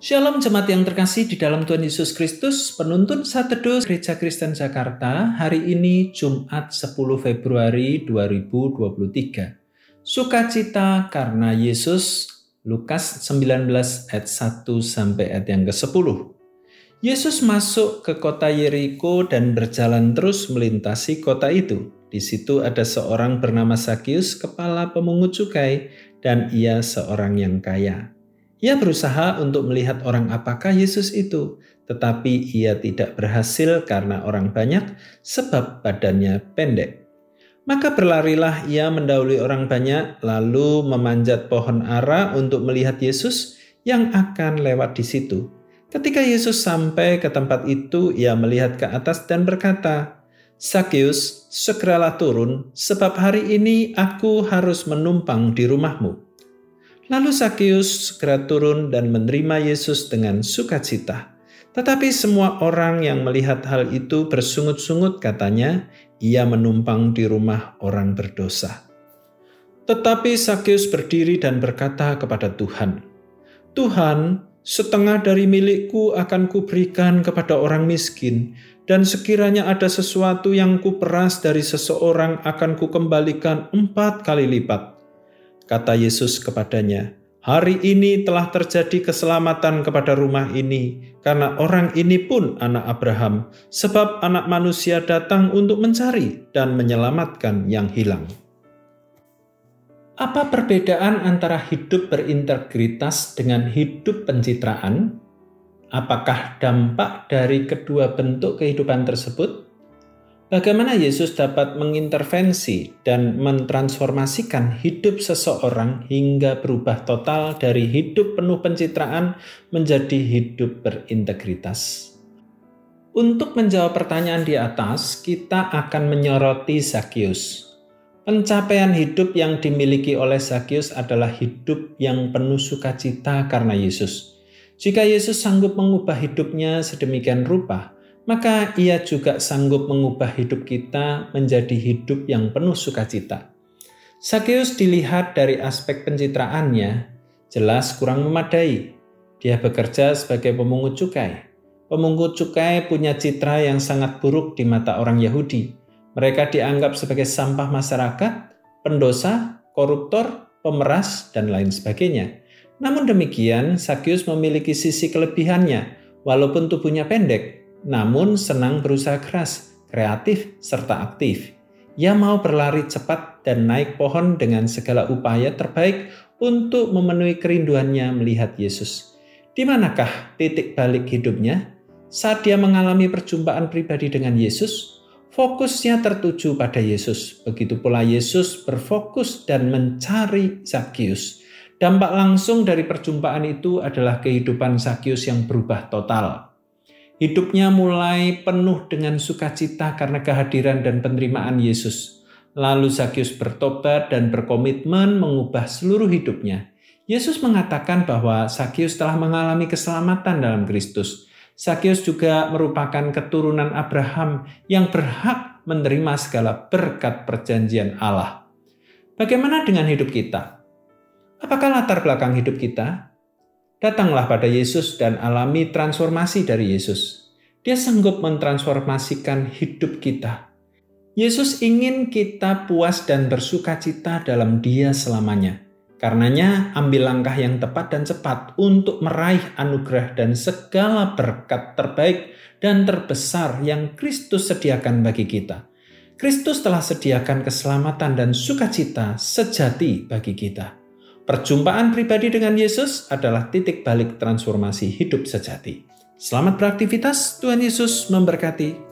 Shalom jemaat yang terkasih di dalam Tuhan Yesus Kristus, penuntun saat teduh Gereja Kristen Jakarta, hari ini Jumat 10 Februari 2023. Sukacita karena Yesus, Lukas 19 ayat 1 sampai ayat yang ke-10. Yesus masuk ke kota Yeriko dan berjalan terus melintasi kota itu. Di situ ada seorang bernama Sakius, kepala pemungut cukai, dan ia seorang yang kaya. Ia berusaha untuk melihat orang apakah Yesus itu, tetapi ia tidak berhasil karena orang banyak, sebab badannya pendek. Maka berlarilah ia mendahului orang banyak, lalu memanjat pohon ara untuk melihat Yesus yang akan lewat di situ. Ketika Yesus sampai ke tempat itu, ia melihat ke atas dan berkata, "Sakius, segeralah turun, sebab hari ini aku harus menumpang di rumahmu." Lalu Sakius segera turun dan menerima Yesus dengan sukacita. Tetapi semua orang yang melihat hal itu bersungut-sungut katanya, ia menumpang di rumah orang berdosa. Tetapi Sakius berdiri dan berkata kepada Tuhan, Tuhan, setengah dari milikku akan kuberikan kepada orang miskin, dan sekiranya ada sesuatu yang kuperas dari seseorang akan kukembalikan empat kali lipat. Kata Yesus kepadanya, "Hari ini telah terjadi keselamatan kepada rumah ini, karena orang ini pun anak Abraham, sebab Anak Manusia datang untuk mencari dan menyelamatkan yang hilang." Apa perbedaan antara hidup berintegritas dengan hidup pencitraan? Apakah dampak dari kedua bentuk kehidupan tersebut? Bagaimana Yesus dapat mengintervensi dan mentransformasikan hidup seseorang hingga berubah total dari hidup penuh pencitraan menjadi hidup berintegritas? Untuk menjawab pertanyaan di atas, kita akan menyoroti Sakius. Pencapaian hidup yang dimiliki oleh Sakius adalah hidup yang penuh sukacita karena Yesus. Jika Yesus sanggup mengubah hidupnya sedemikian rupa, maka ia juga sanggup mengubah hidup kita menjadi hidup yang penuh sukacita. Sakeus dilihat dari aspek pencitraannya, jelas kurang memadai. Dia bekerja sebagai pemungut cukai. Pemungut cukai punya citra yang sangat buruk di mata orang Yahudi. Mereka dianggap sebagai sampah masyarakat, pendosa, koruptor, pemeras, dan lain sebagainya. Namun demikian, Sakius memiliki sisi kelebihannya. Walaupun tubuhnya pendek, namun senang berusaha keras, kreatif, serta aktif. Ia mau berlari cepat dan naik pohon dengan segala upaya terbaik untuk memenuhi kerinduannya melihat Yesus. Di manakah titik balik hidupnya? Saat dia mengalami perjumpaan pribadi dengan Yesus, fokusnya tertuju pada Yesus. Begitu pula Yesus berfokus dan mencari Zakius. Dampak langsung dari perjumpaan itu adalah kehidupan Zakius yang berubah total. Hidupnya mulai penuh dengan sukacita karena kehadiran dan penerimaan Yesus. Lalu Zakius bertobat dan berkomitmen mengubah seluruh hidupnya. Yesus mengatakan bahwa Zakius telah mengalami keselamatan dalam Kristus. Zakius juga merupakan keturunan Abraham yang berhak menerima segala berkat perjanjian Allah. Bagaimana dengan hidup kita? Apakah latar belakang hidup kita? Datanglah pada Yesus dan alami transformasi dari Yesus. Dia sanggup mentransformasikan hidup kita. Yesus ingin kita puas dan bersuka cita dalam Dia selamanya. Karenanya, ambil langkah yang tepat dan cepat untuk meraih anugerah dan segala berkat terbaik dan terbesar yang Kristus sediakan bagi kita. Kristus telah sediakan keselamatan dan sukacita sejati bagi kita. Perjumpaan pribadi dengan Yesus adalah titik balik transformasi hidup sejati. Selamat beraktivitas, Tuhan Yesus memberkati.